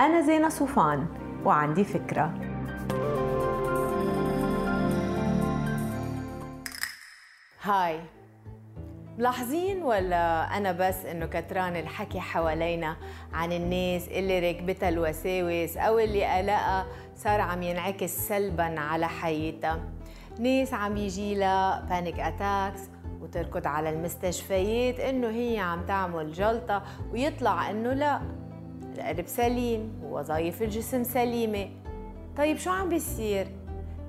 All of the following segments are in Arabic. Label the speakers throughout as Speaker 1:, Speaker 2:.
Speaker 1: أنا زينة صوفان وعندي فكرة.
Speaker 2: Hi. ملاحظين ولا أنا بس إنه كتران الحكي حوالينا عن الناس اللي ركبتها الوساوس أو اللي قلقها صار عم ينعكس سلبا على حياتها؟ ناس عم يجي لها panic attacks وتركض على المستشفيات إنه هي عم تعمل جلطة ويطلع إنه لا. القلب سليم ووظائف الجسم سليمة. طيب شو عم بيصير؟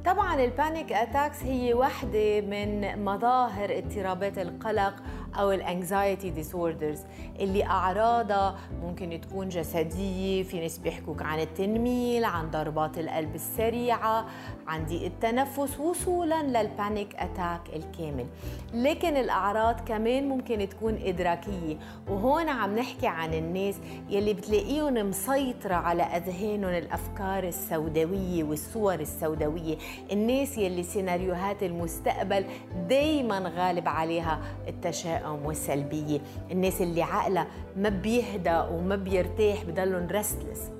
Speaker 2: طبعا ال panic attacks هي واحدة من مظاهر اضطرابات القلق أو ال anxiety disorders اللي أعراضها ممكن تكون جسدية في ناس بيحكوك عن التنميل عن ضربات القلب السريعة عن ضيق التنفس وصولا لل panic attack الكامل. لكن الأعراض كمان ممكن تكون إدراكية. وهون عم نحكي عن الناس يلي بتلاقيهم مسيطرة على أذهانهم الأفكار السوداوية والصور السوداوية. الناس يلي سيناريوهات المستقبل دايما غالب عليها التشاؤم. التشاؤم والسلبية الناس اللي عقلها ما بيهدى وما بيرتاح بضلهم رستلس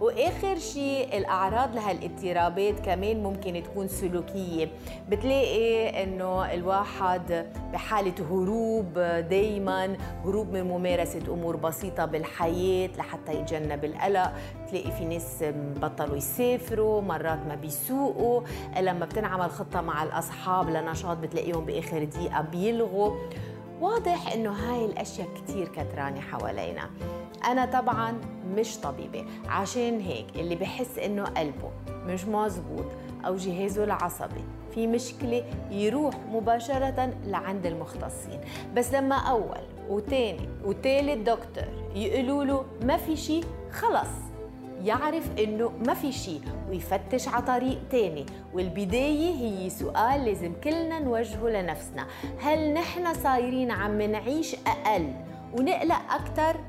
Speaker 2: وآخر شيء الأعراض لهالاضطرابات كمان ممكن تكون سلوكية. بتلاقي إنه الواحد بحالة هروب دائما هروب من ممارسة أمور بسيطة بالحياة لحتى يتجنب القلق. بتلاقي في ناس بطلوا يسافروا مرات ما بيسوقوا. لما بتنعمل خطة مع الأصحاب لنشاط بتلاقيهم بآخر دقيقة بيلغوا. واضح إنه هاي الأشياء كتير كترانه حوالينا. أنا طبعا مش طبيبة. عشان هيك اللي بحس إنه قلبه مش مزبوط أو جهازه العصبي في مشكلة يروح مباشرة لعند المختصين. بس لما أول وتاني وتالت دكتور يقولوا له ما في شيء خلص. يعرف إنه ما في شيء ويفتش على طريق تاني. والبداية هي سؤال لازم كلنا نوجهه لنفسنا. هل نحن صايرين عم نعيش أقل ونقلق أكثر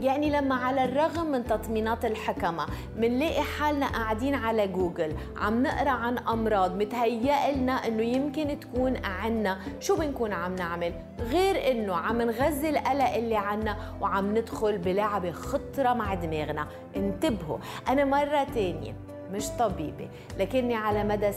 Speaker 2: يعني لما على الرغم من تطمينات الحكمة منلاقي حالنا قاعدين على جوجل عم نقرأ عن أمراض متهيأ لنا إنه يمكن تكون عنا. شو بنكون عم نعمل؟ غير إنه عم نغذي القلق اللي عنا وعم ندخل بلعبة خطرة مع دماغنا. انتبهوا أنا مرة تانية مش طبيبة لكني على مدى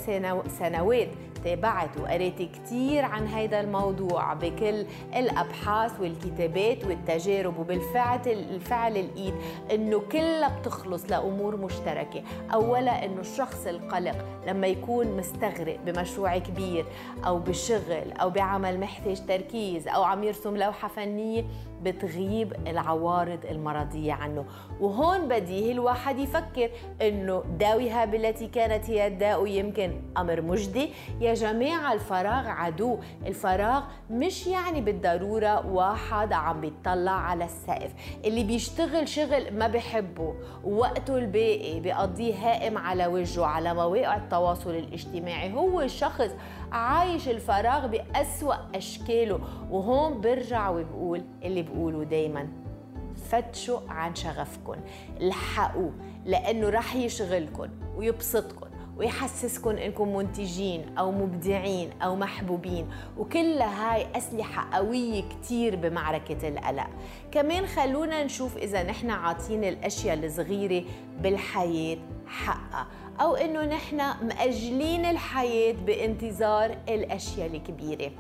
Speaker 2: سنوات تابعت وقريت كتير عن هيدا الموضوع بكل الأبحاث والكتابات والتجارب وبالفعل الفعل الإيد إنه كلها بتخلص لأمور مشتركة. أولا إنه الشخص القلق لما يكون مستغرق بمشروع كبير أو بشغل أو بعمل محتاج تركيز أو عم يرسم لوحة فنية بتغيب العوارض المرضية عنه. وهون بديهي الواحد يفكر إنه داويها بالتي كانت هي الداء يمكن أمر مجدي. يا جماعة الفراغ عدو. الفراغ مش يعني بالضرورة واحد عم بيطلع على السقف. اللي بيشتغل شغل ما بحبه. ووقته الباقي بيقضيه هائم على وجهه على مواقع التواصل الاجتماعي. هو شخص عايش الفراغ بأسوأ أشكاله. وهون برجع وبقول اللي بقوله دايما. فتشوا عن شغفكم الحقوه لأنه رح يشغلكم ويبسطكم ويحسسكم إنكم منتجين أو مبدعين أو محبوبين. وكل هاي أسلحة قوية كتير بمعركة القلق. كمان خلونا نشوف إذا نحن عاطين الأشياء الصغيرة بالحياة حقها أو إنه نحن مأجلين الحياة بانتظار الأشياء الكبيرة.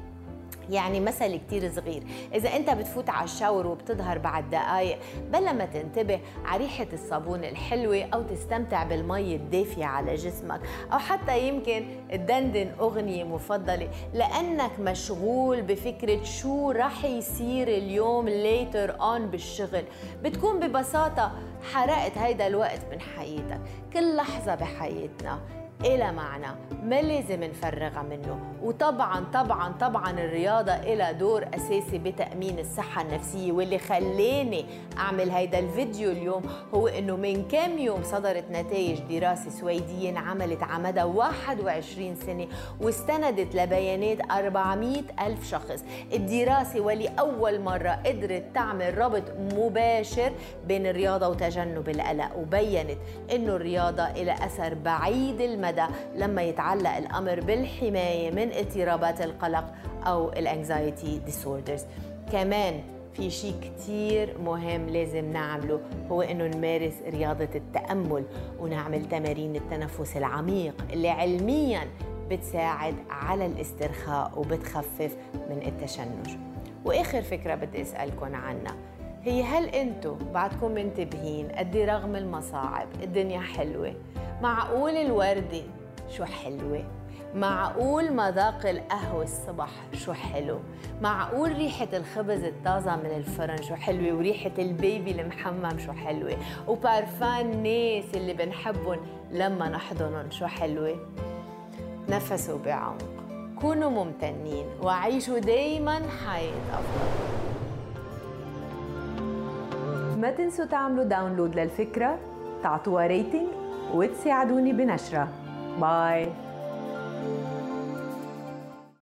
Speaker 2: يعني مثل كتير صغير. إذا أنت بتفوت على الشاور وبتظهر بعد دقايق بلا ما تنتبه على ريحة الصابون الحلوة أو تستمتع بالمي الدافية على جسمك أو حتى يمكن تدندن أغنية مفضلة. لأنك مشغول بفكرة شو رح يصير اليوم later on بالشغل. بتكون ببساطة حرقت هيدا الوقت من حياتك. كل لحظة بحياتنا. إلى معنى ما لازم نفرغها منه؟ وطبعا طبعا طبعا الرياضة إلها دور أساسي بتأمين الصحة النفسية. واللي خلاني أعمل هيدا الفيديو اليوم هو إنه من كام يوم صدرت نتائج دراسة سويدية انعملت على مدى 21 سنة واستندت لبيانات 400 ألف شخص. الدراسة واللي أول مرة قدرت تعمل ربط مباشر بين الرياضة وتجنب القلق وبينت إنه الرياضة إلى أثر بعيد المدى. لما يتعلق الأمر بالحماية من اضطرابات القلق أو ال anxiety disorders كمان في شيء كتير مهم لازم نعمله هو إنه نمارس رياضة التأمل ونعمل تمارين التنفس العميق اللي علميا بتساعد على الاسترخاء وبتخفف من التشنج. وآخر فكرة بدي اسألكم عنها هي هل أنتم بعدكم منتبهين قد رغم المصاعب الدنيا حلوة؟ معقول الوردة شو حلوة؟ معقول مذاق القهوة الصبح شو حلو؟ معقول ريحة الخبز الطازة من الفرن شو حلوة؟ وريحة ال baby المحمم شو حلوة؟ وبارفان الناس اللي بنحبهم لما نحضنهم شو حلوة؟ نفسوا بعمق كونوا ممتنين وعيشوا دايما حياة أفضل.
Speaker 1: ما تنسوا تعملوا download للفكرة تعطوها rating وتساعدوني بنشرها bye.